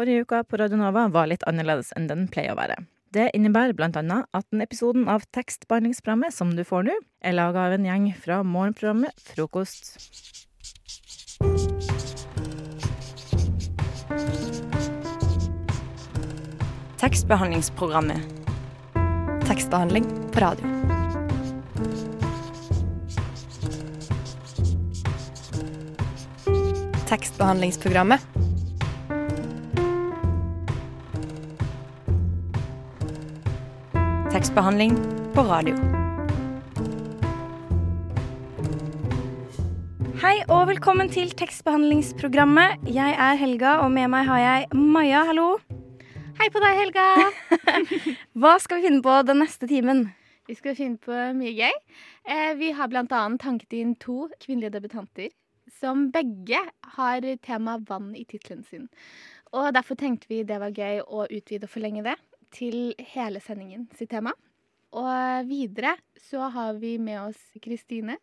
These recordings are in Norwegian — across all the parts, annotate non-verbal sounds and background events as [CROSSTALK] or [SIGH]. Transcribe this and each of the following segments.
forrige uka på Radio Nova var litt annerledes enn den pleier å være. Det innebærer annet at den episoden av tekstbehandlingsprogrammet som du får nå, er laga av en gjeng fra morgenprogrammet Frokost. Tekstbehandlingsprogrammet. Tekstbehandling på radio. Tekstbehandlingsprogrammet. Tekstbehandling på radio. Hei og velkommen til tekstbehandlingsprogrammet. Jeg er Helga, og med meg har jeg Maja. Hallo. Hei på deg, Helga. [LAUGHS] Hva skal vi finne på den neste timen? Vi skal finne på mye gøy. Eh, vi har bl.a. tanket inn to kvinnelige debutanter som begge har tema vann i tittelen sin. Og Derfor tenkte vi det var gøy å utvide og forlenge det til hele sendingen sitt tema. Og videre så har vi med oss Kristine.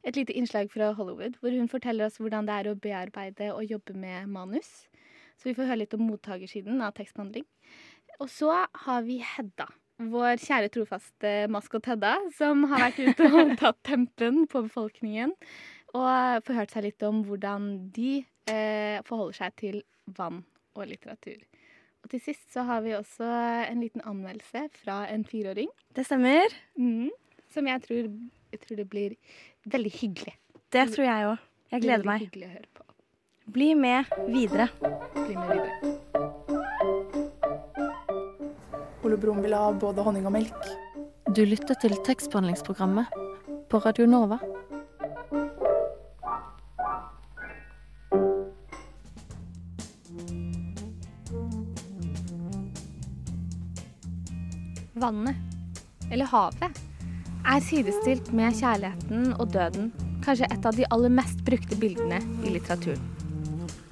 Et lite innslag fra Hollywood hvor hun forteller oss hvordan det er å bearbeide og jobbe med manus. Så vi får høre litt om mottakersiden av tekstbehandling. Og så har vi Hedda. Vår kjære trofaste maskot Hedda, som har vært ute og [LAUGHS] tatt tempen på befolkningen. Og forhørt seg litt om hvordan de eh, forholder seg til vann og litteratur. Og til sist så har vi også en liten anmeldelse fra en fireåring. Det stemmer. Mm, som jeg tror, jeg tror, det blir veldig hyggelig. Det tror jeg òg. Jeg gleder meg. Hyggelig å høre på. Bli med videre. Bli med videre. Ole Brumm vil ha både honning og melk. Du lytter til tekstbehandlingsprogrammet på Radio Nova. Vannet, eller havet, er sidestilt med kjærligheten og døden. Kanskje et av de aller mest brukte bildene i litteraturen.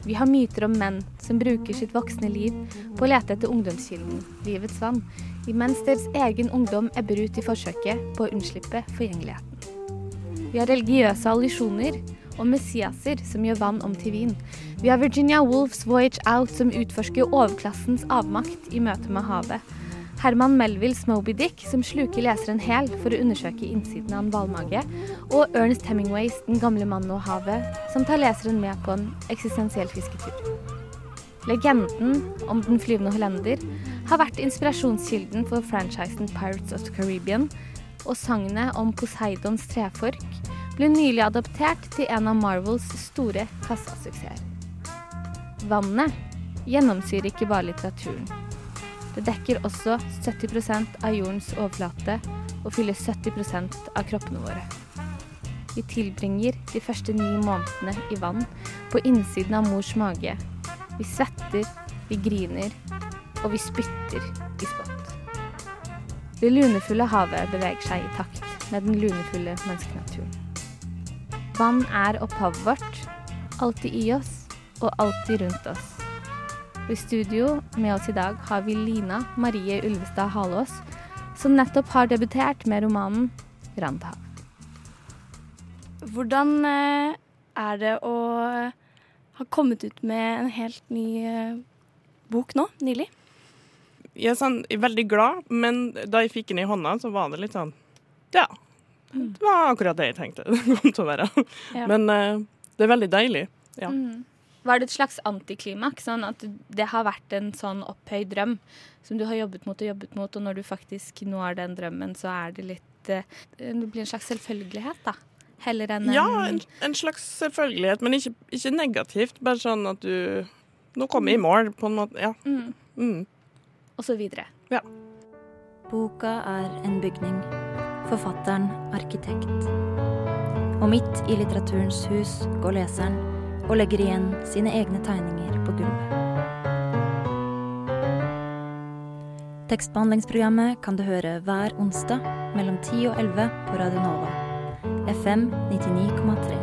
Vi har myter om menn som bruker sitt voksne liv på å lete etter ungdomskilden, livets vann, imens deres egen ungdom ebber ut i forsøket på å unnslippe forgjengeligheten. Vi har religiøse allusjoner og messiaser som gjør vann om til vin. Vi har Virginia Woolfs Voyage Out som utforsker overklassens avmakt i møte med havet. Herman Melvilles Moby Dick som sluker leseren hel for å undersøke innsiden av en hvalmage. Og Ernest Hemingways Den gamle mannen og havet som tar leseren med på en eksistensiell fisketur. Legenden om Den flyvende hollender har vært inspirasjonskilden for franchisen Pirates of the Caribbean, og sagnet om Poseidons trefork ble nylig adoptert til en av Marvels store kassasuksesser. Vannet gjennomsyrer ikke bare litteraturen. Det dekker også 70% av jordens overflate og fyller 70% av kroppene våre. Vi tilbringer de første ni månedene i vann på innsiden av mors mage. Vi svetter, vi griner, og vi spytter i spott. Det lunefulle havet beveger seg i takt med den lunefulle menneskenaturen. Vann er opphavet vårt, alltid i oss og alltid rundt oss. Og I studio med oss i dag har vi Lina Marie Ulvestad Halås, som nettopp har debutert med romanen 'Randhav'. Hvordan eh, er det å ha kommet ut med en helt ny eh, bok nå, nylig? Jeg er, sånn, jeg er veldig glad, men da jeg fikk den i hånda, så var det litt sånn Ja. Det var akkurat det jeg tenkte [LAUGHS] det kom til å være. Ja. Men eh, det er veldig deilig. Ja. Mm. Var det et slags antiklimaks? Sånn at det har vært en sånn opphøyd drøm som du har jobbet mot og jobbet mot, og når du faktisk når den drømmen, så er det litt eh, Det blir en slags selvfølgelighet, da. Heller enn Ja, en en, slags selvfølgelighet, men ikke, ikke negativt. Bare sånn at du Nå kommer jeg i mål, på en måte. Ja. mm, Mm. Og så videre. Boka er en bygning. Forfatteren arkitekt. Og midt i litteraturens hus går leseren og legger igjen sine egne tegninger på gulvet. Tekstbehandlingsprogrammet kan du høre hver onsdag mellom 10 og 11 på Radio Nova. FM 99,3.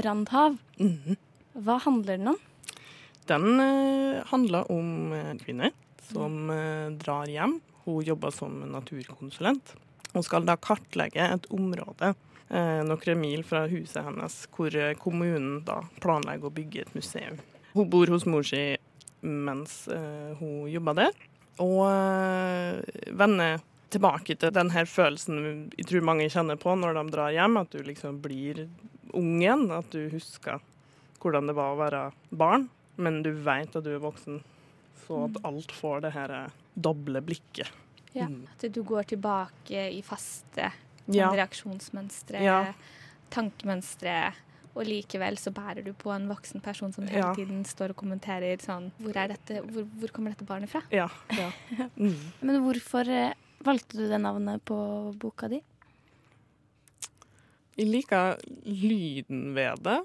Randhav. Mhm. Hva handler den om? Den eh, handler om en kvinne som eh, drar hjem. Hun jobber som naturkonsulent. Og skal da kartlegge et område eh, noen mil fra huset hennes, hvor eh, kommunen da planlegger å bygge et museum. Hun bor hos mor si mens eh, hun jobber der, og eh, vender tilbake til den her følelsen jeg tror mange kjenner på når de drar hjem, at du liksom blir ung igjen, at du husker hvordan det var å være barn, men du vet at du er voksen, så at alt får det her eh, doble blikket. Ja, Mm. At du går tilbake i faste Ja. reaksjonsmønstre, Ja. tankemønstre, og likevel så bærer du på en voksen person som hele Ja. tiden står og kommenterer sånn Hvor, er dette, hvor, hvor kommer dette barnet fra? Ja. [LAUGHS] ja. Mm. Men hvorfor eh, valgte du det navnet på boka di? Jeg liker lyden ved det,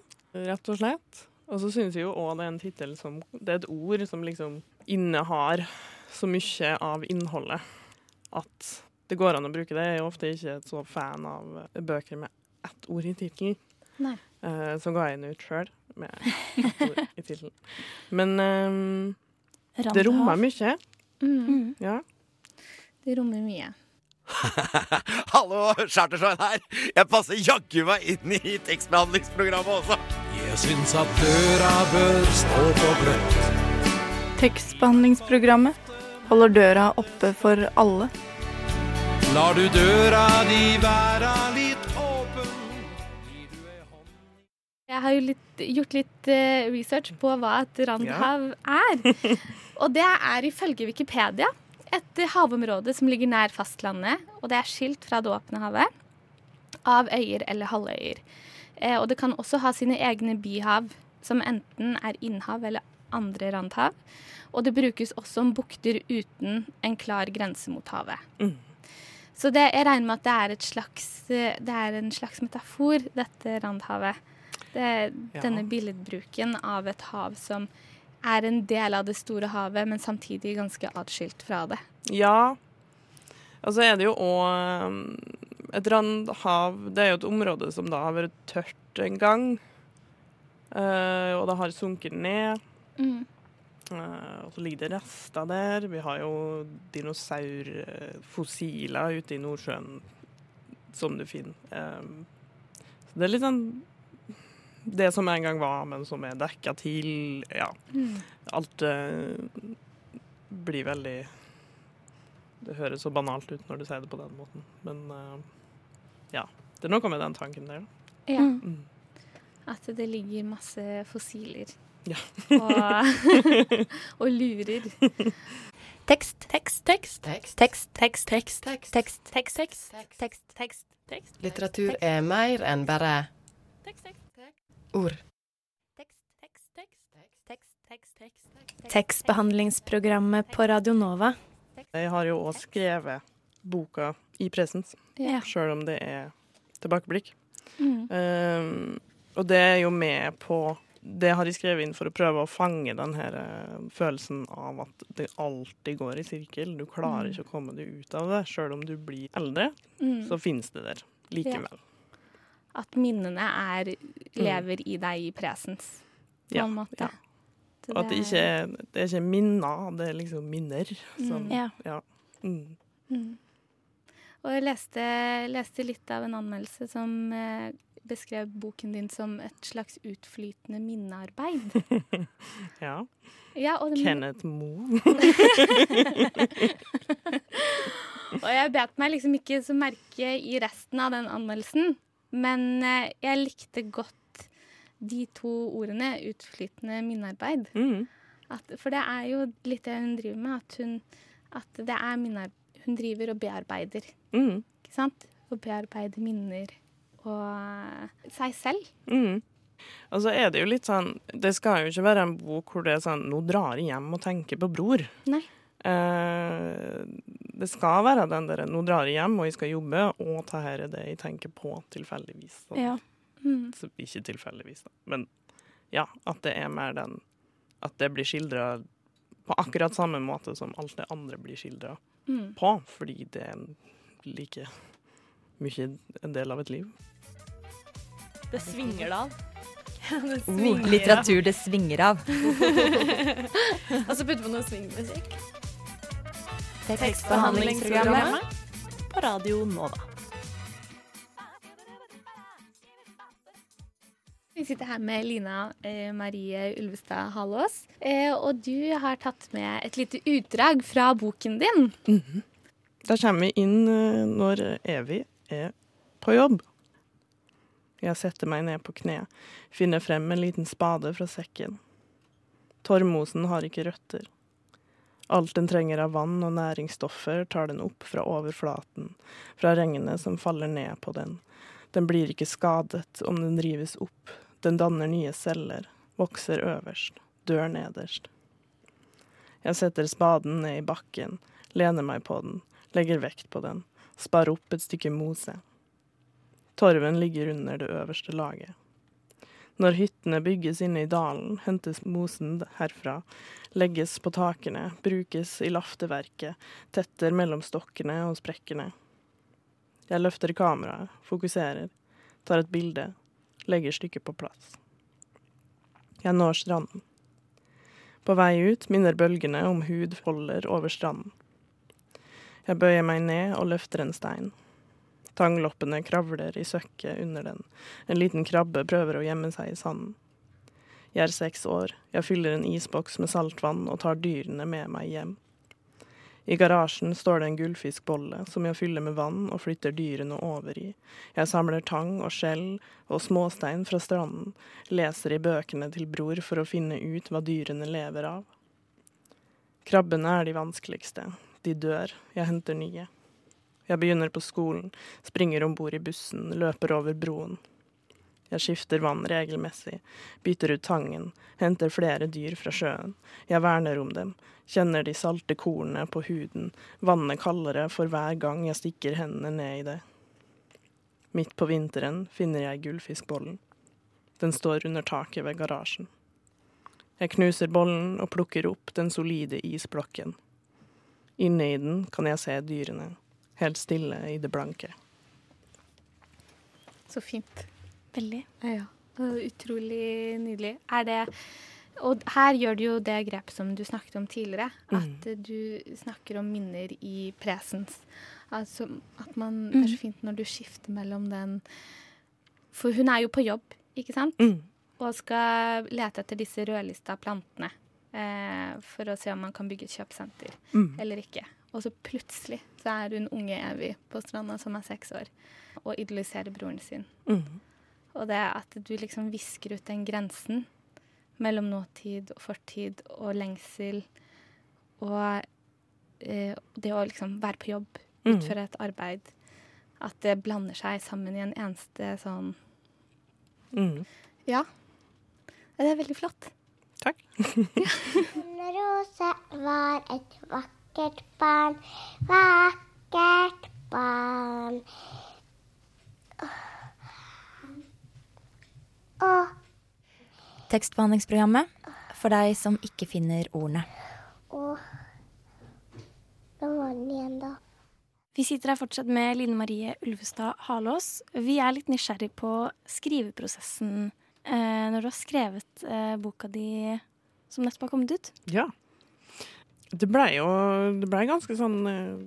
rett og slett. Og så syns jeg jo òg det er en tittel som Det er et ord som liksom innehar så mye av innholdet at det går an å bruke det. Jeg er ofte ikke så fan av bøker med ett ord i tittelen. Uh, Eh, så ga jeg den ut sjøl med ett ord i tittelen. Men um, det rommer mye. Mm. Ja. Det rommer mye. [LAUGHS] Hallo, Chartersveien her. Jeg passer jaggu meg inn i tekstbehandlingsprogrammet også. Jeg syns at døra bør stå på gløtt. Tekstbehandlingsprogrammet holder døra oppe for alle. Lar du døra di være litt åpen. Jeg har jo litt, gjort litt eh, research på hva et randhav er. [LAUGHS] Og det er ifølge Wikipedia et havområde som ligger nær fastlandet, og det er skilt fra det åpne havet av øyer eller halvøyer. Eh, og det kan også ha sine egne byhav, som enten er innhav eller andre randhav. Og det brukes også om bukter uten en klar grense mot havet. Mm. Så det, jeg regner med at det er, et slags, eh, det er en slags metafor, dette randhavet. Det Ja. denne billedbruken av et hav som er en del av det store havet, men samtidig ganske atskilt fra det. Ja. Og så er det jo òg et randhav Det er jo et område som da har vært tørt en gang. eh, og det har sunket ned. Mm. og så ligger det rester der. Vi har jo dinosaurfossiler ute i Nordsjøen som du finner. Så det er litt sånn det som en gang var, men som er dekka til. Ja. Mm. Alt uh, blir veldig Det høres så banalt ut når du sier det på den måten, men uh, ja. Det er noe med den tanken der. Ja. Mm. At det ligger masse fossiler ja. og, og lurer. Tekst, tekst, tekst. Tekst, tekst, tekst. Tekst, tekst, tekst. tekst, tekst, tekst, tekst, Litteratur er mer enn bare ord. Tekstbehandlingsprogrammet på Radio Nova Jeg har jo òg skrevet boka i presens, ja. sjøl om det er tilbakeblikk. Og det er jo med på det har de skrevet inn for å prøve å fange den her eh, følelsen av at det alltid går i sirkel. Du klarer Mm. ikke å komme deg ut av det. Sjøl om du blir eldre, Mm. så finnes det der likevel. At minnene er, lever i deg i presens, på Ja, en måte. ja. Og at det ikke er, det er ikke minner, det er liksom minner. Sånn, Mm. Ja. ja. Mm. Mm. Og jeg leste, leste litt av en anmeldelse som eh, beskrev boken din som et slags utflytende minnearbeid. [LAUGHS] ja. Ja, Kenneth Moe. [LAUGHS] Og jeg bet meg liksom ikke så merke i resten av den anmeldelsen, men eh, jeg likte godt de to ordene, utflytende minnearbeid. Mm. At, for det er jo litt det hun driver med, at hun, at det er minnearbeid. Hun driver og bearbeider, Mm. ikke sant? Og bearbeider minner og seg selv. Mm. Og så er det jo litt sånn Det skal jo ikke være en bok hvor det er sånn Nå drar jeg hjem og tenker på bror. Nei. Eh, det skal være den der Nå drar jeg hjem og jeg skal jobbe, og det her er det jeg tenker på tilfeldigvis. Sånn. Ja. Mm. Så ikke tilfeldigvis, da. Men ja, at det er mer den At det blir skildra på akkurat samme måte som alt det andre blir skildra Mm. på, fordi det er like mye en del av et liv. Det svinger det av. [LAUGHS] det Oh, litteratur det svinger av. [LAUGHS] Og så putter vi noe swingmusikk. Tekstbehandlingsprogrammet på Radio Nova. Vi sitter her med Lina eh, Marie Ulvestad Halås. Eh, og du har tatt med et lite utdrag fra boken din. Mhm. Da kommer vi inn eh, når Evy er på jobb. Jeg setter meg ned på kne, finner frem en liten spade fra sekken. Torvmosen har ikke røtter. Alt den trenger av vann og næringsstoffer, tar den opp fra overflaten, fra regnet som faller ned på den. Den blir ikke skadet om den rives opp, den danner nye celler, vokser øverst, dør nederst. Jeg setter spaden ned i bakken, lener meg på den, legger vekt på den, sparer opp et stykke mose. Torven ligger under det øverste laget. Når hyttene bygges inne i dalen, hentes mosen herfra, legges på takene, brukes i lafteverket, tetter mellom stokkene og sprekkene. Jeg løfter kameraet, fokuserer, tar et bilde, legger stykket på plass. Jeg når stranden. På vei ut minner bølgene om hud holder over stranden. Jeg bøyer meg ned og løfter en stein. Tangloppene kravler i søkket under den. En liten krabbe prøver å gjemme seg i sanden. Jeg er seks år. Jeg fyller en isboks med saltvann og tar dyrene med meg hjem. I garasjen står det en gullfiskbolle som jeg fyller med vann og flytter dyrene over i. Jeg samler tang og skjell og småstein fra stranden, leser i bøkene til bror for å finne ut hva dyrene lever av. Krabbene er de vanskeligste. De dør. Jeg henter nye. Jeg begynner på skolen, springer om bord i bussen, løper over broen. Jeg skifter vann regelmessig, bytter ut tangen, henter flere dyr fra sjøen. Jeg verner om dem, kjenner de salte kornene på huden, vannet kaldere for hver gang jeg stikker hendene ned i det. Midt på vinteren finner jeg gullfiskbollen. Den står under taket ved garasjen. Jeg knuser bollen og plukker opp den solide isblokken. Inne i den kan jeg se dyrene helt stille i det blanke. Så fint. Veldig. Ja. Utrolig nydelig. Er det Og her gjør du jo det grep som du snakket om tidligere. Mm. At du snakker om minner i presens. Altså at man Mm. Det er så fint når du skifter mellom den For hun er jo på jobb, ikke sant? Mm. Og skal lete etter disse rødlista plantene. Eh, for å se om man kan bygge et kjøpesenter Mm. eller ikke. Og så plutselig så er hun unge Evy på stranda som er seks år, og idoliserer broren sin. Mm. Og det at du liksom visker ut den grensen mellom nåtid og fortid og lengsel og eh, det å liksom være på jobb, Mm. utføre et arbeid. At det blander seg sammen i en eneste sånn Mm. Ja. Det er veldig flott. Takk. [LAUGHS] Rose var et vakkert barn, vakkert barn. Og Tekstbehandlingsprogrammet for deg som ikke finner ordene. Og Hvem var den igjen, da? Vi sitter her fortsatt med Line Marie Ulvestad Halås. Vi er litt nysgjerrig på skriveprosessen eh, når du har skrevet eh, boka di som nettopp har kommet ut. Ja. Det blei jo det ble ganske sånn uh,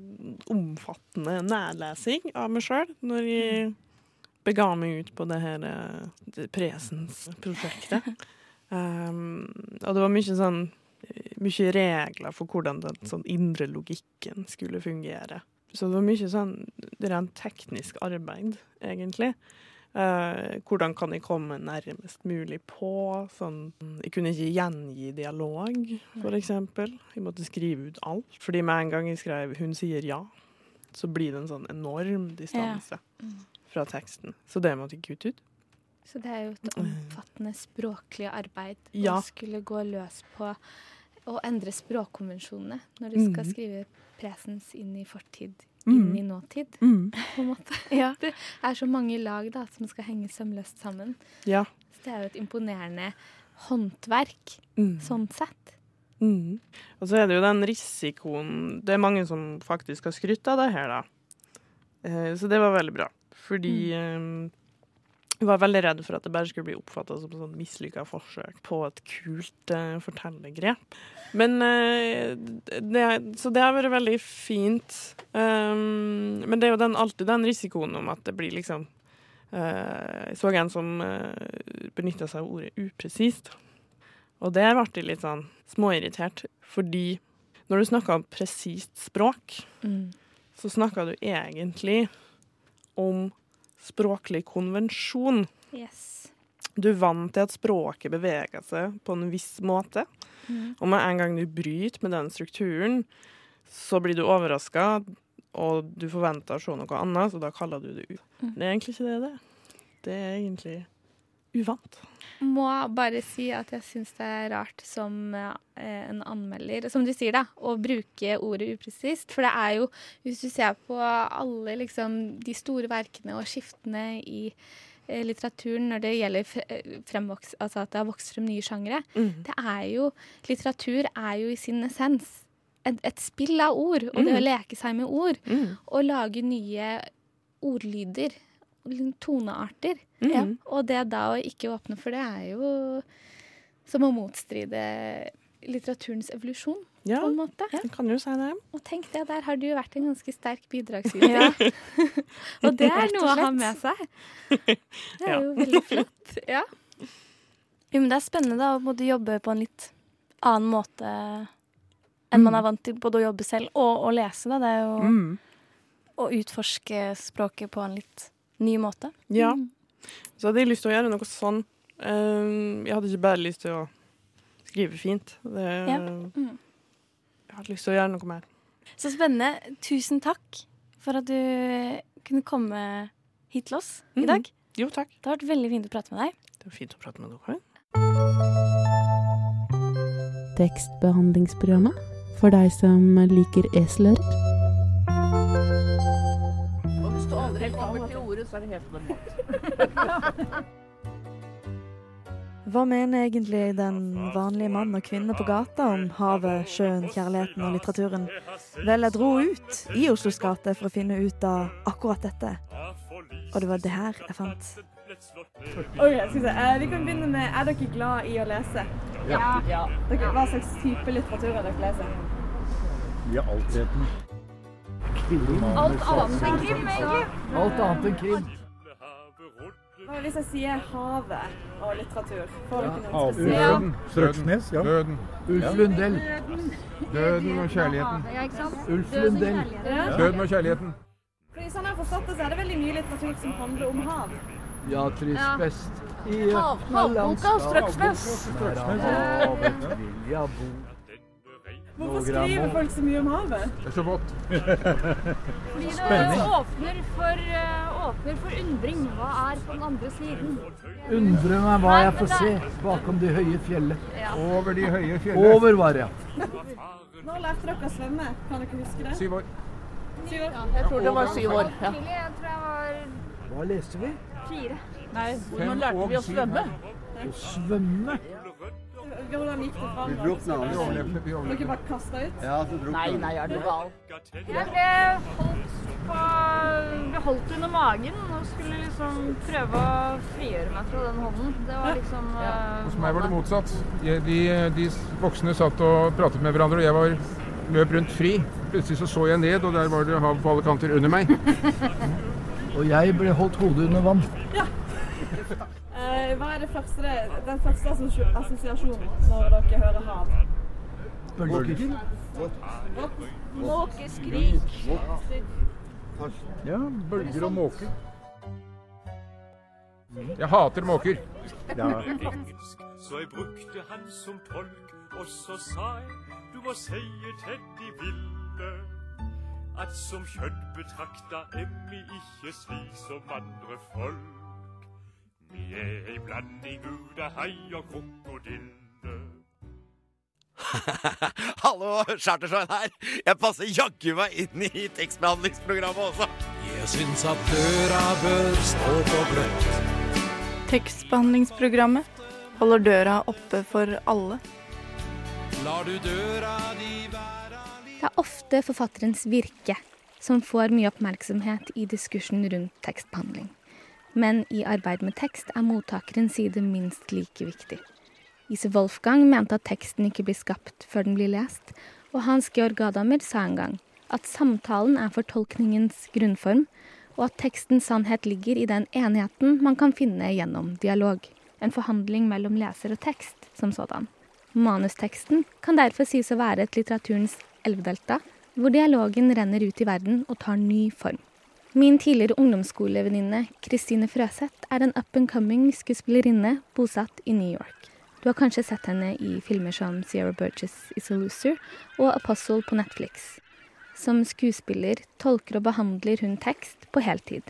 omfattende nærlesing av meg sjøl når jeg bega meg ut på det her uh, det presens-prosjektet. um, [LAUGHS] og det var mye sånn eh, mye regler for hvordan den sånn indre logikken skulle fungere. Så det var mye sånn rent teknisk arbeid, egentlig. Eh, hvordan kan jeg komme nærmest mulig på? Sånn, jeg kunne ikke gjengi dialog, eksempel. Jeg måtte skrive ut alt. Fordi med en gang jeg skrev 'hun sier ja', så blir det en sånn enorm distanse fra teksten. Så det måtte jeg kutte ut. Så det er jo et omfattende språklig arbeid Ja. å skulle gå løs på å endre språkkonvensjonene når du skal Mhm. skrive presens inn i fortid. Inn i nåtid, mm. [LAUGHS] på en måte. [LAUGHS] Det er så mange lag da, som skal henge sømløst sammen. Ja. Så det er jo et imponerende håndverk, Mm. sånn sett. Mm. Og så er det jo den risikoen Det er mange som faktisk har skrytt av det her, da. Eh, Så det var veldig bra. Fordi eh, jeg var veldig redd for at det bare skulle bli oppfatta som et sånn mislykka forsøk på et kult uh, fortellergrep. Men uh, det, Så det har vært veldig fint. Um, men det er jo den, alltid den risikoen om at det blir liksom uh, Jeg så en som uh, benytta seg av ordet upresist. Og der ble jeg litt sånn småirritert, fordi når du snakker om presist språk, Mm. så snakker du egentlig om språklig konvensjon. Yes. Du er vant til at språket beveger seg på en viss måte. Mm. Og med en gang du bryter med den strukturen, så blir du overraska, og du forventer å se noe annet, så da kaller du det u. Mm. Det er egentlig ikke det det er. Det er egentlig uvant. Må bare si at jeg syns det er rart som eh, en anmelder, som du sier, da, å bruke ordet upresist. For det er jo, hvis du ser på alle liksom, de store verkene og skiftene i eh, litteraturen når det gjelder eh, fremvoks, altså at det har vokst frem nye sjangere, Mm. det er jo Litteratur er jo i sin essens et, et spill av ord, og det å Mm. leke seg med ord. Mm. Og lage nye ordlyder, tonearter. Mm. Ja, og det da å ikke åpne for det, er jo som å motstride litteraturens evolusjon, Ja, på en måte. Ja. kan jo si det. Og tenk det, der har du jo vært en ganske sterk bidragsyter. [LAUGHS] og det er noe å ha med seg. [LAUGHS] Det er Ja. jo veldig flott. Ja. Jo, men det er spennende da, å måtte jobbe på en litt annen måte enn man er vant til både å jobbe selv og å lese. Da. Det er jo Mm. å utforske språket på en litt ny måte. Ja. Så hadde jeg lyst til å gjøre noe sånn. Eh, jeg hadde ikke bare lyst til å skrive fint. Det, Ja. Mm. Jeg hadde lyst til å gjøre noe mer. Så spennende. Tusen takk for at du kunne komme hit til oss i dag. dag. Jo, takk. Det har vært veldig fint å prate med deg. Det var fint å prate med dere. Tekstbehandlingsprogrammet for deg som liker esler. Så er det helt normalt. [LAUGHS] Hva mener egentlig den vanlige mann og kvinne på gata om havet, sjøen, kjærligheten og litteraturen? Vel, jeg dro ut i Oslos gate for å finne ut av akkurat dette. Og det var det her jeg fant. Ok, skal vi se. Eh, vi kan begynne med Er dere glad i å lese? Ja. Dere, hva slags type litteratur er dere leser? I altheten. Alt annet enn krim, egentlig. Alt annet enn krim. Hva hvis jeg sier havet og litteratur? Får dere noen spesielle? Døden. Strøksnes, ja. Døden. Ulf Lundell. Døden og kjærligheten. Ja? Ulf Lundell. Døden og kjærligheten. Fordi sånn jeg har forstått det, så er det veldig mye litteratur som handler om hav. Ja, Trys best. I havboka og Strøksnes. Strøksnes. Hvorfor skriver folk så mye om havet? Det er så vått. Fordi det åpner for, eh, åpner for undring. Hva er på den andre siden? Undre meg hva jeg får se bakom de høye fjellet. Over de høye fjellene. Over var jeg. Når lærte dere å svømme? Kan dere huske det? Syv år. Syv år? Jeg tror det var syv år. Ja. Jeg tror jeg var Hva leste vi? fire. Nei, Fem lærte vi å svømme? Å svømme? Hvordan gikk det fram? Vi drukna. Vi overlevde. Vi Dere overlevde. bare kastet ut? Ja, så drukna Nei, nei, er du gal? Jeg ble holdt, på, ble holdt under magen og skulle liksom prøve å frigjøre meg fra den hånden. Det var liksom eh, Hos meg var det motsatt. De, de voksne satt og pratet med hverandre, og jeg var, løp rundt fri. Plutselig så, så jeg ned, og der var det hav på alle kanter under meg. Og jeg ble holdt hodet under vann. Eh, hva er det første, den første assosiasjonen når dere hører hav? Bølger. Måkeskrik. Ja, bølger og måker. Jeg hater måker. Ja. Så jeg brukte han som tolk, og så sa jeg du må seie til de ville at som kjøtt betrakta er ikke slik som andre folk. Vi er ei blanding ut av hai og krokodille. [LAUGHS] Hallo, Chartersveien her. Jeg passer jaggu meg inn i tekstbehandlingsprogrammet også. Jeg syns at døra bør stå på gløtt. Tekstbehandlingsprogrammet holder døra oppe for alle. Lar du døra di være Det er ofte forfatterens virke som får mye oppmerksomhet i diskursen rundt tekstbehandling. Men i arbeid med tekst er mottakerens side minst like viktig. Ise Wolfgang mente at teksten ikke blir skapt før den blir lest, og Hans Georg Gadamer sa en gang at samtalen er fortolkningens grunnform, og at tekstens sannhet ligger i den enheten man kan finne gjennom dialog. en forhandling mellom leser og tekst som sådan. Manusteksten kan derfor sies å være et litteraturens elvedelta, hvor dialogen renner ut i verden og tar ny form. Min tidligere ungdomsskolevenninne Kristine Frøseth er en up and coming skuespillerinne bosatt i New York. Du har kanskje sett henne i filmer som Sierra Burgess Is a Loser og Apostle på Netflix. Som skuespiller tolker og behandler hun tekst på heltid.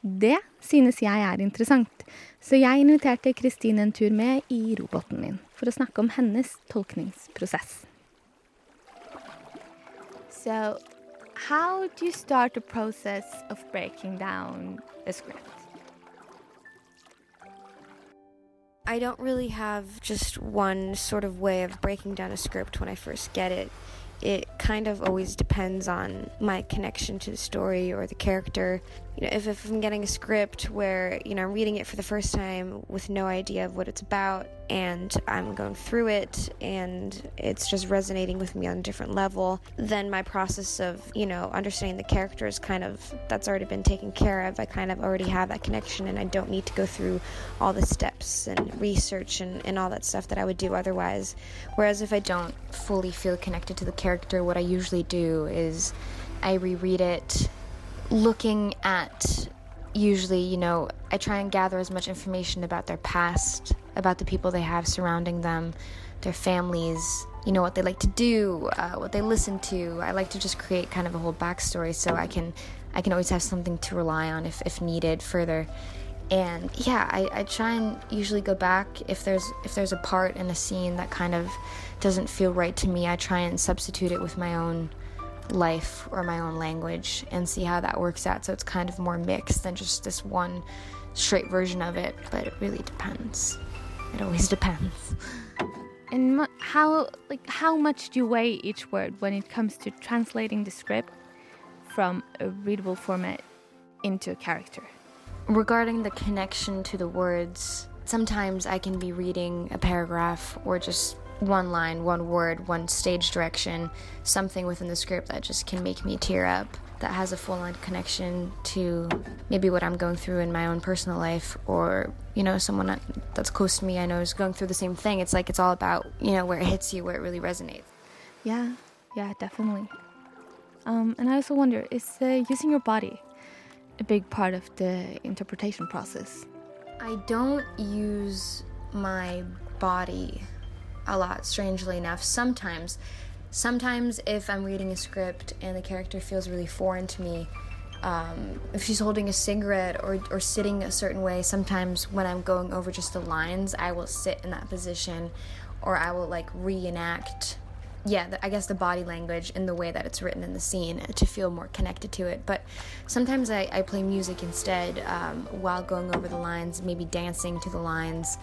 Det synes jeg er interessant, så jeg inviterte Kristine en tur med i roboten min for å snakke om hennes tolkningsprosess. So, how do you start the process of breaking down a script? I don't really have just one sort of way of breaking down a script when I first get it. It kind of always depends on my connection to the story or the character. You know, if, if I'm getting a script where, you know, I'm reading it for the first time with no idea of what it's about and I'm going through it and it's just resonating with me on a different level, then my process of, you know, understanding the character is kind of, that's already been taken care of. I kind of already have that connection and I don't need to go through all the steps and research and, and all that stuff that I would do otherwise. Whereas if I don't fully feel connected to the character, what I usually do is I reread it looking at usually, you know, I try and gather as much information about their past, about the people they have surrounding them, their families, you know, what they like to do, uh, what they listen to. I like to just create kind of a whole backstory so I can I can always have something to rely on if, if needed further. And yeah, I, I try and usually go back if there's if there's a part in a scene that kind of doesn't feel right to me, I try and substitute it with my own life or my own language and see how that works out. So it's kind of more mixed than just this one straight version of it, but it really depends. It always [LAUGHS] depends. And mu- how like how much do you weigh each word when it comes to translating the script from a readable format into a character? Regarding the connection to the words, sometimes I can be reading a paragraph or just one line, one word, one stage direction, something within the script that just can make me tear up, that has a full on connection to maybe what I'm going through in my own personal life, or, you know, someone that's close to me I know is going through the same thing. It's like it's all about, you know, where it hits you, where it really resonates. Yeah, yeah, definitely. Um, and I also wonder, is uh, using your body a big part of the interpretation process? I don't use my body a lot, strangely enough. Sometimes, sometimes if I'm reading a script and the character feels really foreign to me, um, if she's holding a cigarette or, or sitting a certain way, sometimes when I'm going over just the lines, I will sit in that position or I will like reenact yeah, I guess the body language in the way that it's written in the scene to feel more connected to it. But sometimes I, I play music instead um, while going over the lines, maybe dancing to the lines,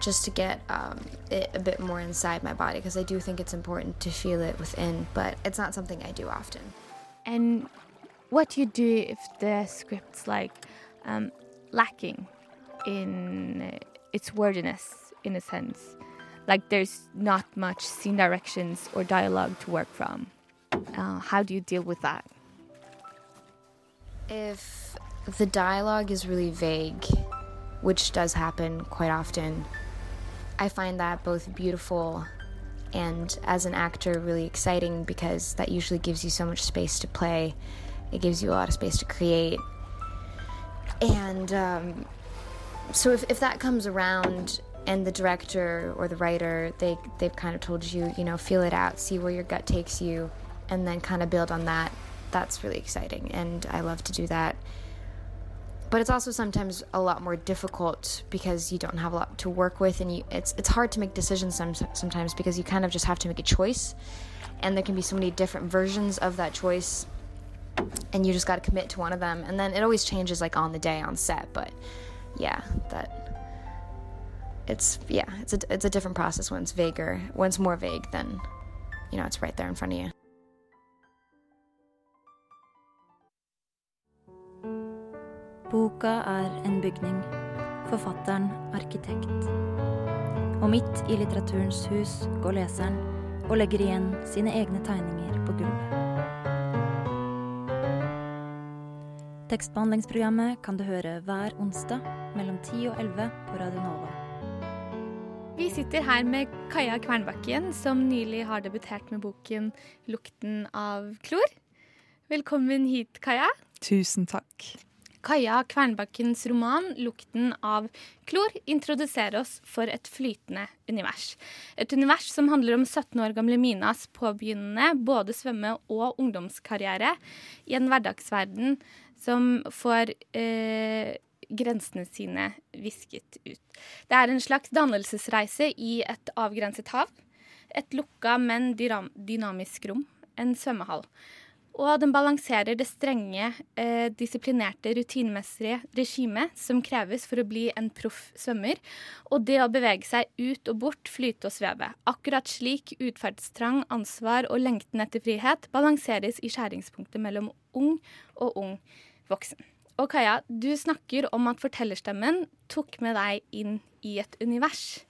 just to get um, it a bit more inside my body because I do think it's important to feel it within, but it's not something I do often. And what do you do if the script's like um, lacking in uh, its wordiness, in a sense? Like there's not much scene directions or dialogue to work from. Uh, how do you deal with that? If the dialogue is really vague, which does happen quite often, I find that both beautiful and as an actor really exciting because that usually gives you so much space to play. It gives you a lot of space to create. And um, so if, if that comes around and the director or the writer they they've kind of told you you know feel it out see where your gut takes you and then kind of build on that that's really exciting and i love to do that but it's also sometimes a lot more difficult because you don't have a lot to work with and you, it's it's hard to make decisions some, sometimes because you kind of just have to make a choice. And there can be so many different versions of that choice and you just got to commit to one of them. And then it always changes like on the day on set but yeah that it's yeah it's a, it's a different process when it's vaguer when it's more vague than you know it's right there in front of you Boka er en bygning. Forfatteren arkitekt. Og midt i litteraturens hus går leseren og legger igjen sine egne tegninger på gulvet. Tekstbehandlingsprogrammet kan du høre hver onsdag mellom 10 og 11 på Radio Nova. Vi sitter her med Kaja Kvernbakken, som nylig har debutert med boken 'Lukten av klor'. Velkommen hit, Kaja. Tusen takk. Kaja Kvernbakkens roman 'Lukten av klor' introduserer oss for et flytende univers. Et univers som handler om 17 år gamle Minas påbegynnende både svømme- og ungdomskarriere i en hverdagsverden som får eh, grensene sine visket ut. Det er en slags dannelsesreise i et avgrenset hav. Et lukka, men dynamisk rom. En svømmehall. Og den balanserer det strenge, eh, disiplinerte, rutinemessige regimet som kreves for å bli en proff svømmer, og det å bevege seg ut og bort, flyte og sveve. Akkurat slik utferdstrang, ansvar og lengten etter frihet balanseres i skjæringspunktet mellom ung og ung voksen. Og Kaja, du snakker om at fortellerstemmen tok med deg inn i et univers,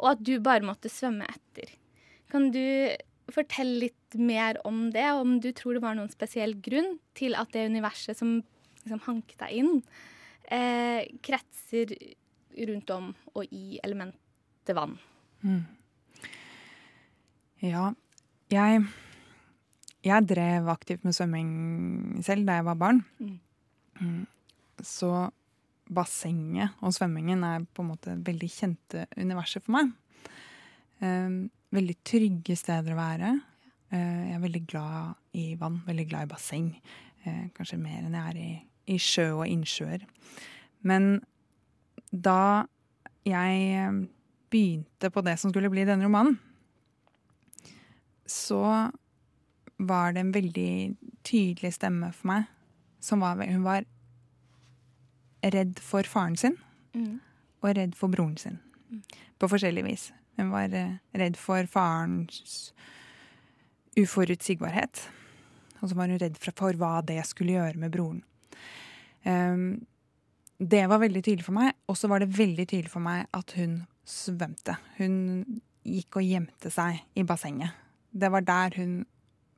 og at du bare måtte svømme etter. Kan du fortelle litt mer om det, om du tror det var noen spesiell grunn til at det universet som liksom hanket deg inn, eh, kretser rundt om og i elementet vann? Mm. Ja, jeg Jeg drev aktivt med svømming selv da jeg var barn. Mm. Mm. Så bassenget og svømmingen er på en måte veldig kjente universet for meg. Um, veldig trygge steder å være. Uh, jeg er veldig glad i vann, veldig glad i basseng. Uh, kanskje mer enn jeg er i, i sjø og innsjøer. Men da jeg um, begynte på det som skulle bli denne romanen, så var det en veldig tydelig stemme for meg. Som var, hun var redd for faren sin Mm. og redd for broren sin. På forskjellig vis. Hun var eh, redd for farens uforutsigbarhet. Og så var hun redd for, hva det skulle gjøre med broren. Um, det var veldig tydelig for meg. Og så var det veldig tydelig for meg at hun svømte. Hun gikk og gjemte seg i bassenget. Det var der hun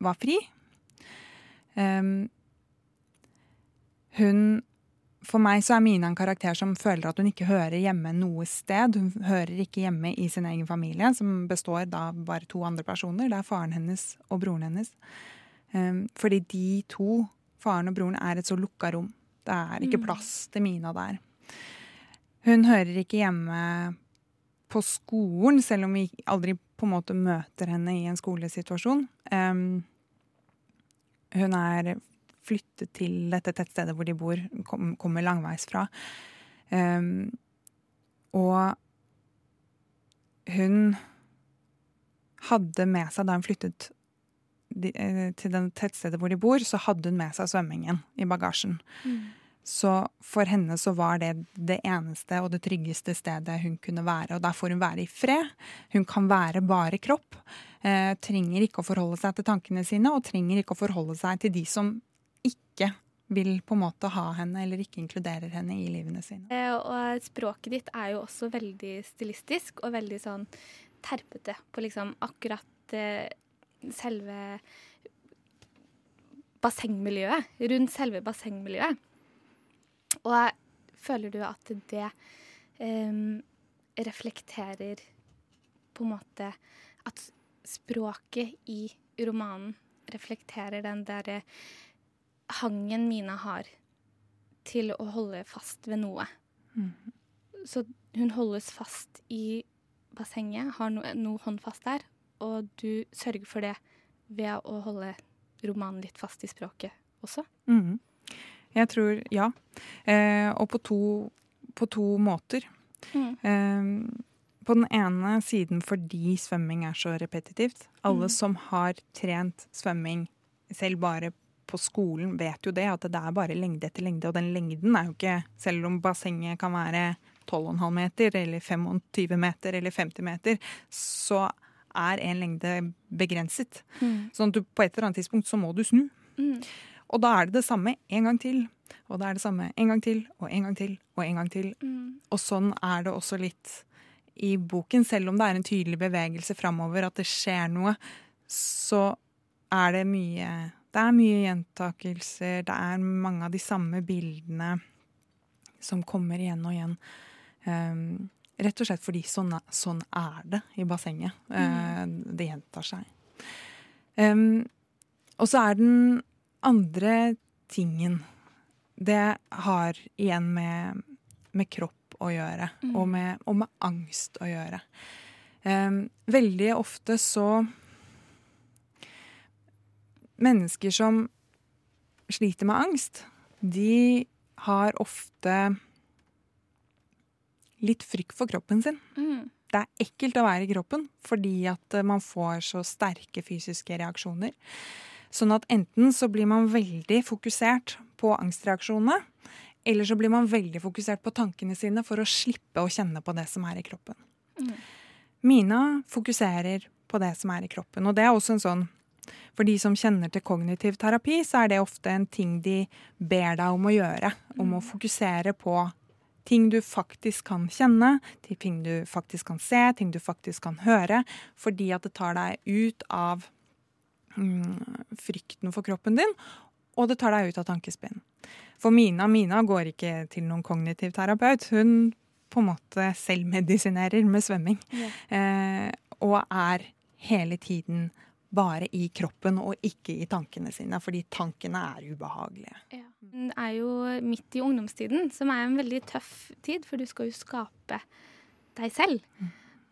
var fri. Um, hun For meg så er Mina en karakter som føler at hun ikke hører hjemme noe sted. Hun hører ikke hjemme i sin egen familie, som består da bare to andre personer. Det er faren hennes og broren hennes. Um, fordi de to, faren og broren, er et så lukka rom. Det er ikke Mm. plass til Mina der. Hun hører ikke hjemme på skolen, selv om vi aldri på en måte møter henne i en skolesituasjon. Um, hun er flyttet til dette tettstedet hvor de bor, kom, kommer langveis fra. Um, og hun hadde med seg, da hun flyttet eh, til det tettstedet hvor de bor, så hadde hun med seg svømmingen i bagasjen. Så for henne så var det det eneste og det tryggeste stedet hun kunne være. Og der får hun være i fred. Hun kan være bare kropp. Eh, trenger ikke å forholde seg til tankene sine, og trenger ikke å forholde seg til de som vil på en måte ha henne eller ikke inkluderer henne i livene sine. Eh, Og språket ditt er jo også veldig stilistisk og veldig sånn terpete på liksom akkurat eh, selve bassengmiljøet. Rundt selve bassengmiljøet. Og føler du at det um, reflekterer på en måte At språket i romanen reflekterer den derre hangen Mina har til å holde fast ved noe. Så hun holdes fast i bassenget, har no, noe håndfast der, og du sørger for det ved å holde romanen litt fast i språket også. Mm. Jeg tror ja. Eh, og på to, på to måter. Mm. Eh, på den ene siden fordi svømming er så repetitivt. Alle Mm. som har trent svømming selv bare på skolen, vet jo det, at det er bare lengde etter lengde. Og den lengden er jo ikke Selv om bassenget kan være 12,5 meter eller 25 meter eller 50 meter, så er en lengde begrenset. Mm. Sånn at du på et eller annet tidspunkt så må du snu. Mm. Og da er det det samme en gang til. Og da er det samme en gang til og en gang til og en gang til. Mm. Og sånn er det også litt i boken. Selv om det er en tydelig bevegelse framover, at det skjer noe, så er det mye Det er mye gjentakelser. Det er mange av de samme bildene som kommer igjen og igjen. Um, rett og slett fordi sånn, sånn er det i bassenget. Eh, det gjentar seg. Um, og så er den andre tingen Det har igjen med, med kropp å gjøre, Mm. og, med, og med angst å gjøre. Um, veldig ofte så Mennesker som sliter med angst, de har ofte litt frykt for kroppen sin. Mm. Det er ekkelt å være i kroppen fordi at eh, man får så sterke fysiske reaksjoner. Sånn at enten så blir man veldig fokusert på angstreaksjonene, eller så blir man veldig fokusert på tankene sine for å slippe å kjenne på det som er i kroppen. Mm. Mina fokuserer på det som er i kroppen. Og det er også en sånn For de som kjenner til kognitiv terapi, så er det ofte en ting de ber deg om å gjøre. Om å fokusere på ting du faktisk kan kjenne, ting du faktisk kan se, ting du faktisk kan høre. Fordi at det tar deg ut av mm, frykten for kroppen din, og det tar deg ut av tankespinn. For Mina, Mina går ikke til noen kognitiv terapeut. Hun på en måte selvmedisinerer med svømming. Ja. Eh, og er hele tiden bare i kroppen og ikke i tankene sine, fordi tankene er ubehagelige. Den er jo midt i ungdomstiden, som er en veldig tøff tid, for du skal jo skape deg selv.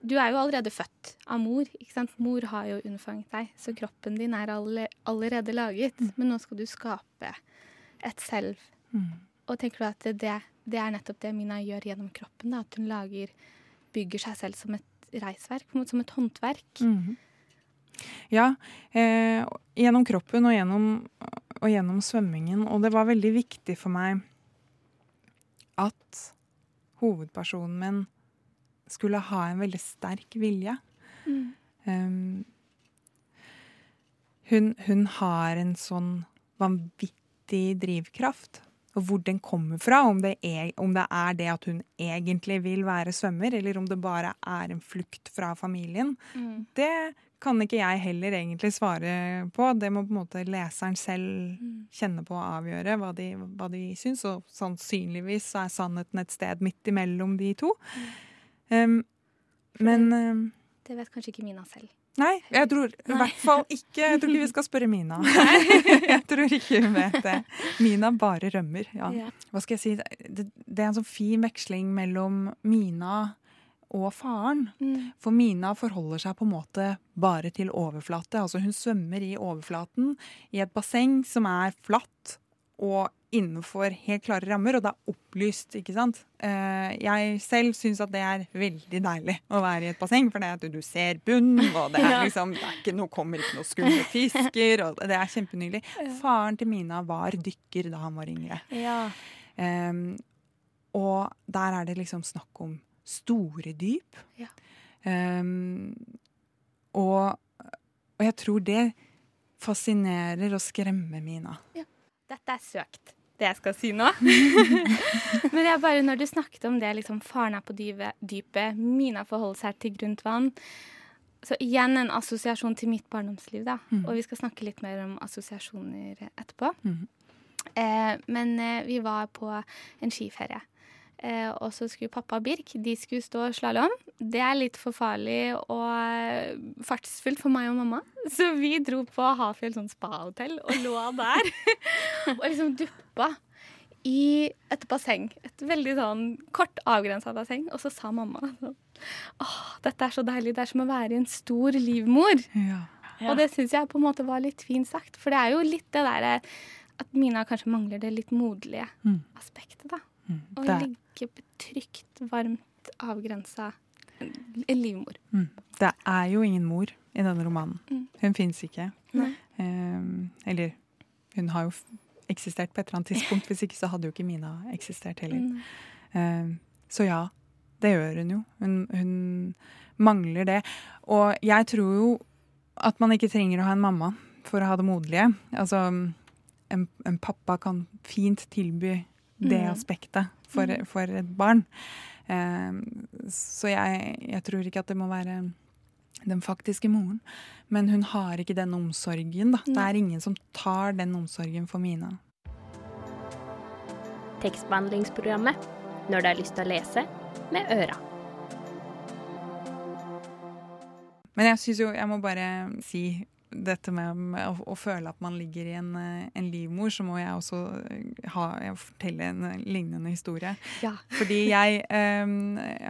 Du er jo allerede født av mor. ikke sant? Mor har jo unnfanget deg, så kroppen din er alle, allerede laget. Men nå skal du skape et selv. Mm. Og tenker du at det, det er nettopp det Mina gjør gjennom kroppen? Da? At hun lager, bygger seg selv som et reisverk, som et håndverk? Mhm. Ja, eh, gjennom kroppen og gjennom, og gjennom svømmingen. Og det var veldig viktig for meg at hovedpersonen min skulle ha en veldig sterk vilje. Mm. Um, hun, hun har en sånn vanvittig drivkraft. Og hvor den kommer fra, om det, er, om det er det at hun egentlig vil være svømmer, eller om det bare er en flukt fra familien, Mm. det kan ikke jeg heller egentlig svare på. Det må på en måte leseren selv kjenne på og avgjøre hva de, hva de syns. Og sannsynligvis så er sannheten et sted midt imellom de to. Um, men um, Det vet kanskje ikke Mina selv. Nei, jeg tror i hvert fall ikke Jeg tror ikke vi skal spørre Mina. [LAUGHS] [LAUGHS] jeg tror ikke hun vet det. Mina bare rømmer. Ja. Ja. Hva skal jeg si? Det, det er en sånn fin veksling mellom Mina og faren. Mm. For Mina forholder seg på en måte bare til overflate. Altså hun svømmer i overflaten i et basseng som er flatt og innenfor helt klare rammer, og det er opplyst, ikke sant. Eh, Jeg selv syns at det er veldig deilig å være i et basseng, for det er at du ser bunn, og det er [LAUGHS] liksom det ikke noe, kommer ikke noe skumle fisker, og det er kjempenydelig. Faren til Mina var dykker da han var yngre. Ja. Um, og der er det liksom snakk om store dyp. Ja. Um, og, og jeg tror det fascinerer og skremmer Mina. Dette er søkt, det jeg skal si nå. [LAUGHS] [LAUGHS] Men jeg bare, når du snakket om det, liksom faren er på dypet, Mina forholder seg til grunt vann. Så igjen en assosiasjon til mitt barndomsliv, da. Mm. Og vi skal snakke litt mer om assosiasjoner etterpå. Mm. Eh, men eh, vi var på en skiferie. Eh, og så skulle pappa og Birk de skulle stå slalåm. Det er litt for farlig og eh, fartsfullt for meg og mamma. [LAUGHS] Så vi dro på Hafjell sånn spahotell og lå der. [LAUGHS] og liksom duppa i et basseng. Et veldig sånn kort avgrensa basseng. Og så sa mamma sånn Åh, dette er så deilig. Det er som å være en stor livmor. Og det syns jeg på en måte var litt fint sagt. For det er jo litt det derre at Mina kanskje mangler det litt moderlige Mm. aspektet, da. Mm. Å Det er- ligge trygt, varmt, avgrensa livmor. Mm. Det er jo ingen mor i denne romanen. Mm. Hun fins ikke. Em, eller hun har jo eksistert på et eller annet tidspunkt. Hvis ikke så hadde jo ikke Mina eksistert heller. Em, så ja, det gjør hun jo. Hun, hun mangler det. Og jeg tror jo at man ikke trenger å ha en mamma for å ha det moderlige. Altså, en, en pappa kan fint tilby det mm. aspektet for, mm. for et barn. Ehm, så jeg, jeg, tror ikke at det må være den faktiske moren. Men hun har ikke den omsorgen, da. Det er ingen som tar den omsorgen for Mina. Tekstbehandlingsprogrammet når du har lyst til å lese med øra. Men jeg syns jo Jeg må bare si dette med, med å, å føle at man ligger i en, eh, en livmor, så må jeg også eh, ha, jeg fortelle en eh, lignende historie. Ja. [LAUGHS] Fordi jeg eh,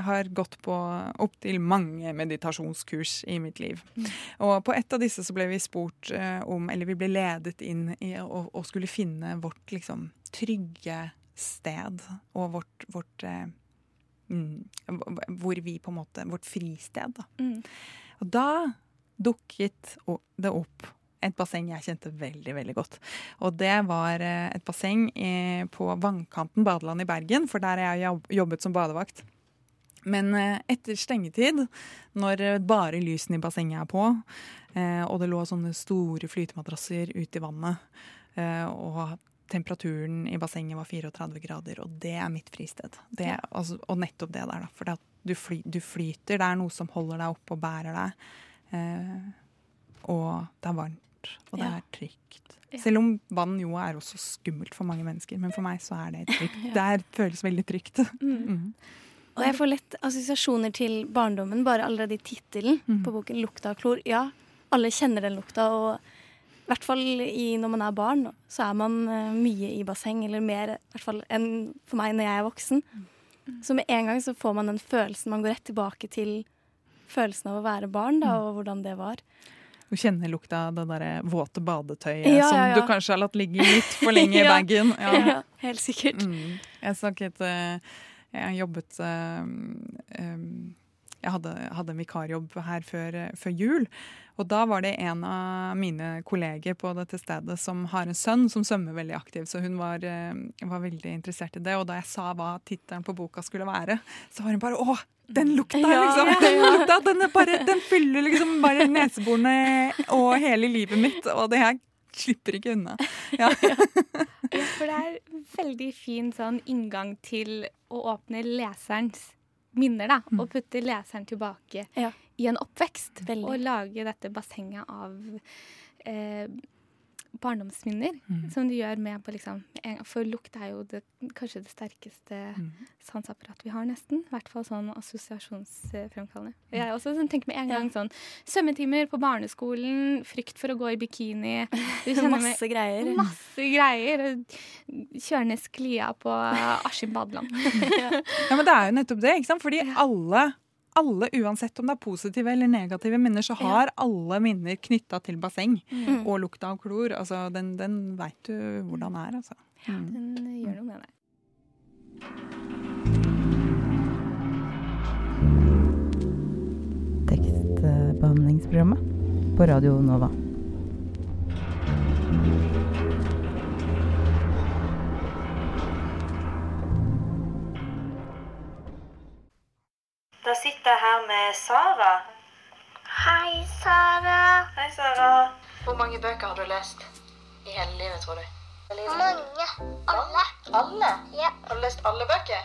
har gått på opptil mange meditasjonskurs i mitt liv. Og på et av disse så ble vi spurt eh, om Eller vi ble ledet inn i å, å skulle finne vårt liksom trygge sted og vårt, vårt eh, mm, Hvor vi på en måte Vårt fristed, da. Mm. Og da dukket det opp et basseng jeg kjente veldig veldig godt. Og det var eh, et basseng på Vannkanten badeland i Bergen, for der har jeg jobbet som badevakt. Men eh, etter stengetid, når eh, bare lysene i bassenget er på, eh, og det lå sånne store flytemadrasser ute i vannet, eh, og temperaturen i bassenget var 34 grader, og det er mitt fristed. Det, altså, og nettopp det der, da. For du, fly, du flyter, det er noe som holder deg oppe og bærer deg. Eh, og det er varmt, og det Ja. er trygt. Selv om vann jo er også skummelt for mange mennesker, men for meg så er det trygt. [LAUGHS] Det er, føles veldig trygt. [LAUGHS] Mm. Og jeg får lett assosiasjoner til barndommen, bare allerede i tittelen Mm. på boken 'Lukta av klor'. Ja, alle kjenner den lukta, og i hvert fall i, når man er barn, så er man eh, mye i basseng, eller mer i hvert fall enn for meg når jeg er voksen. Så med en gang så får man den følelsen, man går rett tilbake til følelsen av å være barn, da, og hvordan det var. Du kjenner lukta av det der våte badetøyet Ja, som ja, ja. du kanskje har latt ligge litt for lenge i [LAUGHS] bagen. [LAUGHS] Ja, helt sikkert. Mm. Jeg snakket eh, Jeg jobbet eh, Jeg hadde, hadde en vikarjobb her før, eh, før jul. Og da var det en av mine kolleger på dette stedet som har en sønn som svømmer veldig aktivt, så hun var, eh, var veldig interessert i det. Og da jeg sa hva tittelen på boka skulle være, så var hun bare Å, den lukta, Ja, liksom! ja, Den lukta, den, bare, den fyller liksom bare neseborene og hele livet mitt, og det her slipper ikke unna. [LAUGHS] Ja. Ja, for det er veldig fin sånn inngang til å åpne leserens minner, da. Mm. Og putte leseren tilbake i en oppvekst. Og lage dette bassenget av eh, barndomsminner, Mm. som du gjør med på liksom For lukt er jo det, kanskje det sterkeste Mm. sanseapparatet vi har, nesten. I hvert fall sånn assosiasjonsfremkallende. Jeg er også sånn, tenker med en gang sånn Svømmetimer på barneskolen, frykt for å gå i bikini. [LAUGHS] Du Masse greier. Masse greier. Kjøre ned sklia på Askim badeland. [LAUGHS] Ja, men det er jo nettopp det, ikke sant? Fordi alle, alle, uansett om det er positive eller negative minner, så har alle minner knytta til basseng. Mm. Og lukta av klor. Altså, den, den veit du hvordan er, altså. Ja, Den gjør noe med deg. Tekstbehandlingsprogrammet på Radio Nova. Da sitter jeg her med Sara. Hei, Sara. Hei, Sara. Hvor mange bøker har du lest i hele livet, tror du? Mange. Alle. Alle? Ja. Har du lest alle bøker?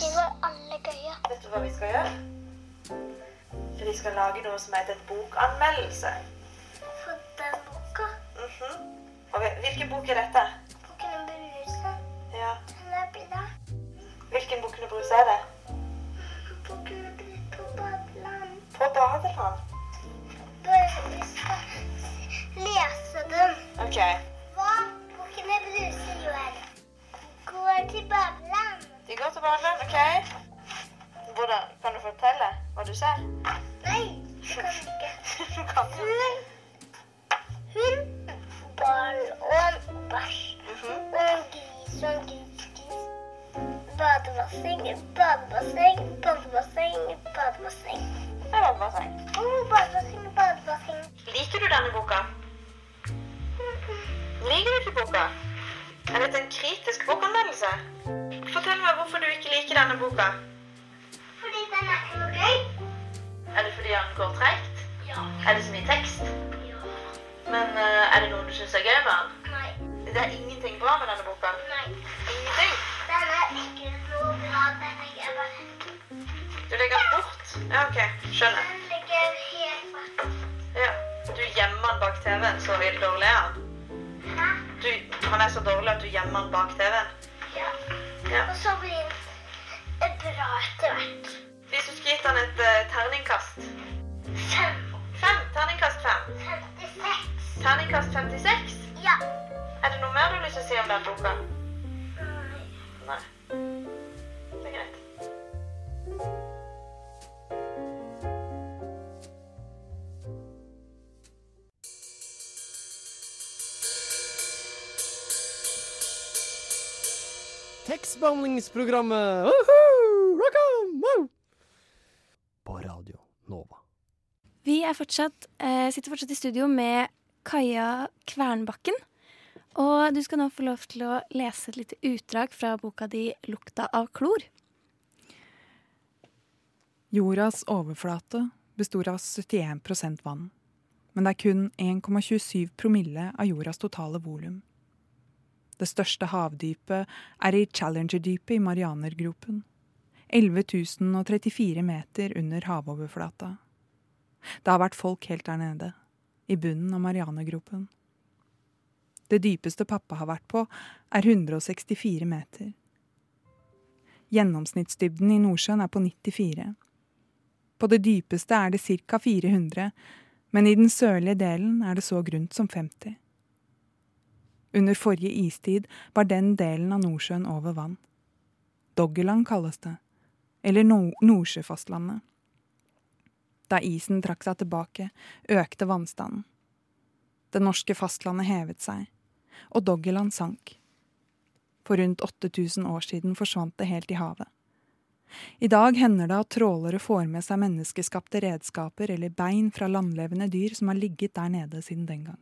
De var alle gøye. Vet du hva vi skal gjøre? Vi skal lage noe som heter et bokanmeldelse. For den boka. Mhm. Og Hvilken bok er dette? Boken om Bruse. Ja. Den er bra. Hvilken Bukkene Bruse er det? Om Bruse på badeland. På badeland. Bare vi skal lese den. OK. Tekstbehandlingsprogrammet! Woohoo! Rock on! Wow! På Radio Nova. Vi er fortsatt, eh, sitter fortsatt i studio med Kaja Kvernbakken. Og du skal nå få lov til å lese et lite utdrag fra boka di 'Lukta av klor'. Jordas overflate består av 71% vann. Men det er kun 1,27 promille av jordas totale volum. Det største havdypet er i Challenger-dypet i Marianergropen. 11 034 meter under havoverflata. Det har vært folk helt der nede, i bunnen av Marianergropen. Det dypeste pappa har vært på, er 164 meter. Gjennomsnittsdybden i Nordsjøen er på 94. På det dypeste er det ca. 400, men i den sørlige delen er det så grunt som 50. Under forrige istid var den delen av Nordsjøen over vann. Doggerland kalles det, eller no Nordsjøfastlandet. Da isen trakk seg tilbake, økte vannstanden. Det norske fastlandet hevet seg, og Doggerland sank. For rundt 8000 år siden forsvant det helt i havet. I dag hender det at trålere får med seg menneskeskapte redskaper eller bein fra landlevende dyr som har ligget der nede siden den gang.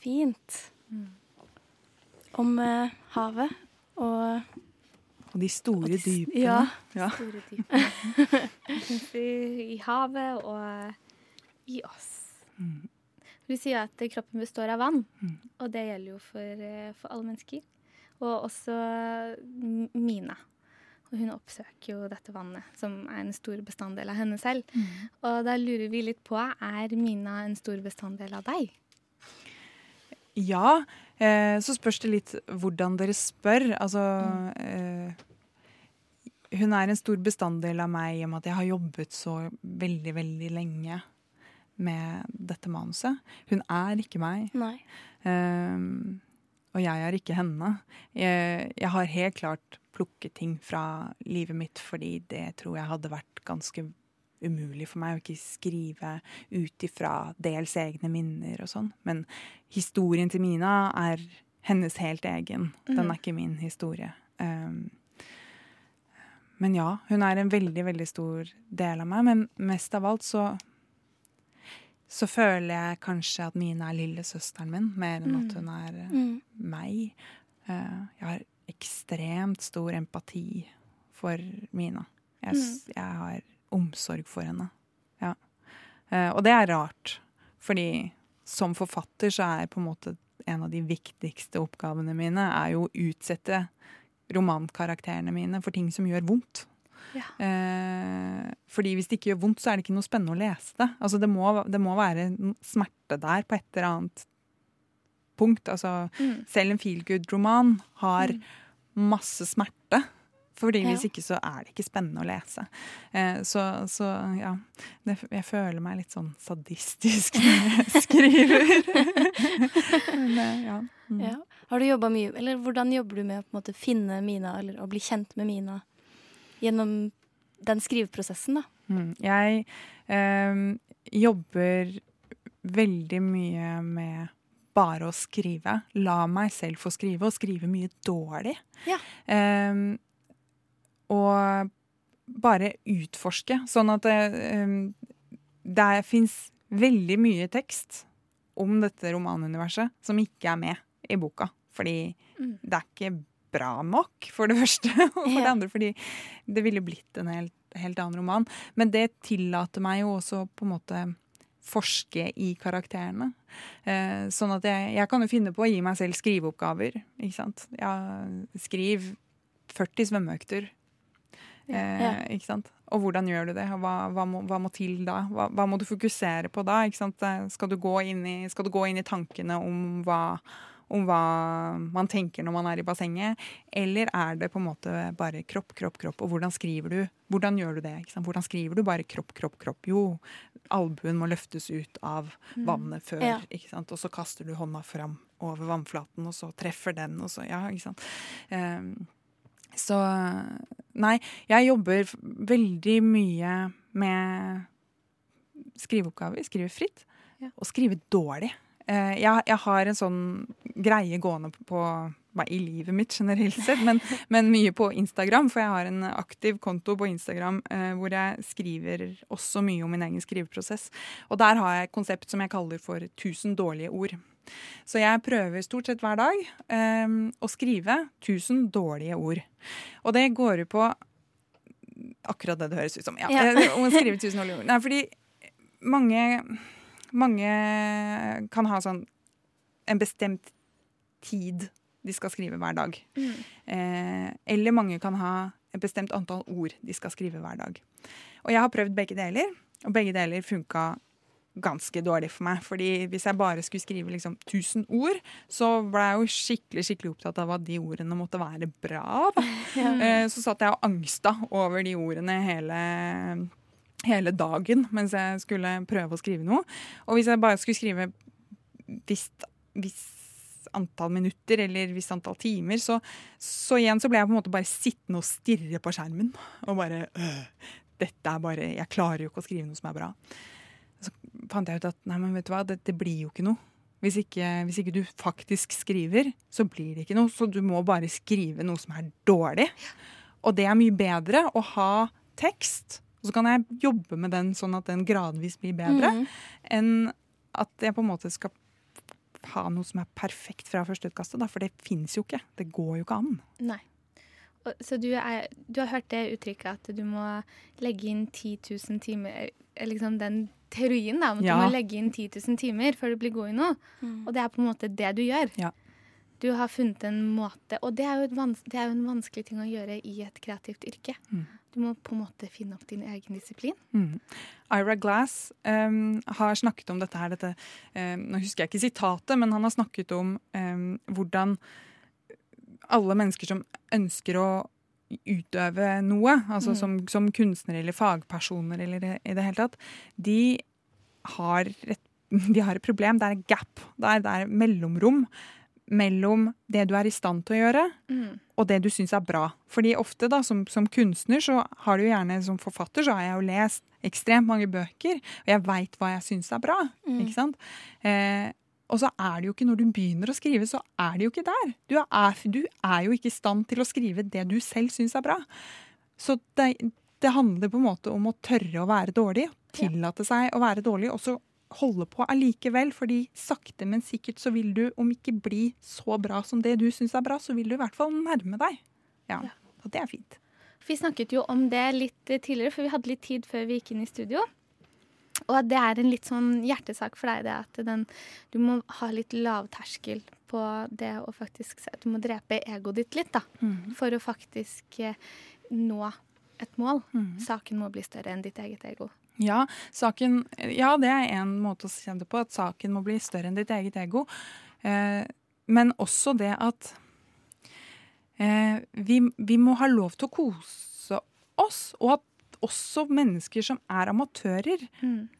Fint. Om eh, havet og Og de store Og de dypene. ja. Ja. [LAUGHS] Store dypene. [LAUGHS] I, havet og i oss. Mm. Du sier at kroppen består av vann, og det gjelder jo for, eh, for alle mennesker. Og også Mina. Og hun oppsøker jo dette vannet, som er en stor bestanddel av henne selv. Og da lurer vi litt på, er Mina en stor bestanddel av deg? Ja, eh, så spørs det litt hvordan dere spør. Altså eh, Hun er en stor bestanddel av meg i og med at jeg har jobbet så veldig, veldig lenge med dette manuset. Hun er ikke meg. Eh, og jeg er ikke henne. Jeg, jeg har helt klart plukket ting fra livet mitt fordi det tror jeg hadde vært ganske umulig for meg å ikke skrive ut ifra dels egne minner og sånn. Men historien til Mina er hennes helt egen. Den Mhm. er ikke min historie. Um, men ja, hun er en veldig, veldig stor del av meg. Men mest av alt så så føler jeg kanskje at Mina er lillesøsteren min, mer enn at Mm. hun er eh, Mm. meg. Eh, jeg har ekstremt stor empati for Mina. Jeg, mm. jeg har omsorg for henne. Ja. Eh, og det er rart, fordi som forfatter så er på en måte en av de viktigste oppgavene mine er jo å utsette romankarakterene mine for ting som gjør vondt. Eh, fordi hvis det ikke gjør vondt, så er det ikke noe spennende å lese det. Altså det må, det må være smerte der på et eller annet punkt. Altså, Mm. Selv en feel good-roman har masse smerte. Fordi hvis ikke så er det ikke spennende å lese. Eh, så, så ja. Det, jeg føler meg litt sånn sadistisk når jeg [LAUGHS] skriver. Men, eh, ja. Mm. Ja. Har du jobba mye Eller hvordan jobber du med å måte finne Mina, eller å bli kjent med Mina gjennom den skriveprosessen, da? Mm. Jeg eh, jobber veldig mye med bare å skrive. La meg selv få skrive, og skrive mye dårlig. Ja. Eh, og bare utforske. Sånn at det, eh, det fins veldig mye tekst om dette romanuniverset som ikke er med i boka. Fordi Mm. det er ikke bra nok, for det [LAUGHS] første. Og for det andre fordi det ville blitt en helt, helt annen roman. Men det tillater meg jo også på en måte forske i karakterene. Eh, sånn at jeg, jeg kan jo finne på å gi meg selv skriveoppgaver. Ikke sant? Ja, skriv 40 svømmeøkter. Eh. Ikke sant? Og hvordan gjør du det? Hva, hva, må, hva må til da? Hva, hva må du fokusere på da? Ikke sant? Eh, Skal, du gå inn i, skal du gå inn i tankene om hva, om hva man tenker når man er i bassenget? Eller er det på en måte bare kropp, kropp, kropp? Og hvordan skriver du? Hvordan gjør du det? Ikke sant? Hvordan skriver du bare kropp, kropp, kropp? Jo, albuen må løftes ut av Mm. vannet før, Ja. ikke sant? og så kaster du hånda fram over vannflaten, og så treffer den, og så Ja, ikke sant. Um, så Nei, jeg jobber veldig mye med skriveoppgaver. Skrive fritt. Og skrive dårlig. Eh, jeg, jeg har en sånn greie gående på, på i livet mitt generelt sett, men, [LAUGHS] men mye på Instagram. For jeg har en aktiv konto på Instagram eh, hvor jeg skriver også mye om min egen skriveprosess. Og der har jeg et konsept som jeg kaller for 1000 dårlige ord. Så jeg prøver stort sett hver dag eh, å skrive 1000 dårlige ord. Og det går jo på akkurat det det høres ut som. Ja. Ja. Eh, Om å skrive 1000 dårlige ord. Nei, fordi mange, mange kan ha sånn en bestemt tid de skal skrive hver dag. Mm. Eh, eller mange kan ha et bestemt antall ord de skal skrive hver dag. Og jeg har prøvd begge deler, og begge deler funka ganske dårlig for meg. Fordi hvis jeg bare skulle skrive liksom 1000 ord, så ble jeg jo skikkelig skikkelig opptatt av at de ordene måtte være bra. Da. [LAUGHS] Ja. Eh, så satt jeg og angsta over de ordene hele hele dagen mens jeg skulle prøve å skrive noe. Og hvis jeg bare skulle skrive visst, visst antall minutter eller visst antall timer, så, så igjen så ble jeg på en måte bare sittende og stirre på skjermen. Og bare øh, Dette er bare Jeg klarer jo ikke å skrive noe som er bra. Fant jeg ut at nei, men vet du hva, det, det blir jo ikke noe. Hvis ikke, hvis ikke du faktisk skriver, så blir det ikke noe. Så du må bare skrive noe som er dårlig. Og det er mye bedre å ha tekst, og så kan jeg jobbe med den sånn at den gradvis blir bedre, mm. enn at jeg på en måte skal ha noe som er perfekt fra førsteutkastet. Da, for det fins jo ikke. Det går jo ikke an. Nei. Så du, er, du har hørt det uttrykket at du må legge inn 10 000 timer eh, Liksom den teorien da, om at Ja. du må legge inn 10 000 timer før du blir god i noe. Mm. Og det er på en måte det du gjør. Ja. Du har funnet en måte Og det er jo, et vans det er jo en vanskelig ting å gjøre i et kreativt yrke. Mm. Du må på en måte finne opp din egen disiplin. Mm. Ira Glass um, har snakket om dette her. Dette, um, nå husker jeg ikke sitatet, men han har snakket om um, hvordan alle mennesker som ønsker å utøve noe, altså Mm. som, som kunstnere eller fagpersoner eller i- i det hele tatt, de har et, [LAUGHS] de har et problem. Det er gap. Det er, det er mellomrom mellom det du er i stand til å gjøre, Mm. og det du syns er bra. Fordi ofte da, som, som kunstner, så har du gjerne som forfatter, så har jeg jo lest ekstremt mange bøker, og jeg veit hva jeg syns er bra. Mm. ikke sant? Eh, og så er det jo ikke når du begynner å skrive, så er det jo ikke der. Du er, du er jo ikke i stand til å skrive det du selv syns er bra. Så det, det handler på en måte om å tørre å være dårlig, tillate seg å være dårlig, og så holde på allikevel, fordi sakte, men sikkert så vil du, om ikke bli så bra som det du syns er bra, så vil du i hvert fall nærme deg. Ja, Og det er fint. Vi snakket jo om det litt tidligere, for vi hadde litt tid før vi gikk inn i studio. Og det er en litt sånn hjertesak for deg, det at den, du må ha litt lavterskel på det å faktisk Du må drepe egoet ditt litt, da. Mm. For å faktisk eh, nå et mål. Mm. Saken må bli større enn ditt eget ego. Ja, saken, ja, det er en måte å se det på, at saken må bli større enn ditt eget ego. Eh, men også det at eh, vi, vi må ha lov til å kose oss, og at også mennesker som er amatører,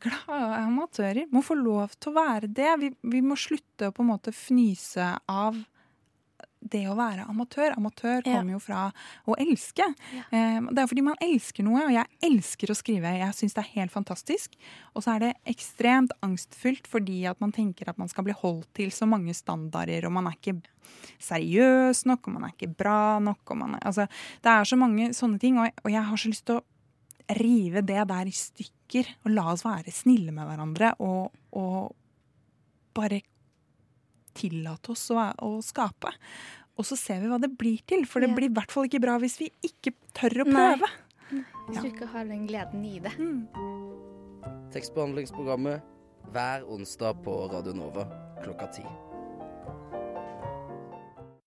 glade amatører, må få lov til å være det. Vi, vi må slutte å på en måte fnyse av det å være amatør. Amatør Ja. kommer jo fra å elske. Ja. det er fordi man elsker noe, og jeg elsker å skrive. Jeg syns det er helt fantastisk. Og så er det ekstremt angstfullt fordi at man tenker at man skal bli holdt til så mange standarder, og man er ikke seriøs nok, og man er ikke bra nok. Og man er, altså, det er så mange sånne ting, og jeg, og jeg har så lyst til å rive det der i stykker, og la oss være snille med hverandre, og, og bare tillate oss å, å skape. Og så ser vi hva det blir til, for det Ja. blir i hvert fall ikke bra hvis vi ikke tør å Nei. prøve. Hvis du ikke har den gleden i det. Tekstbehandlingsprogrammet hver onsdag på Radio Nova klokka ti.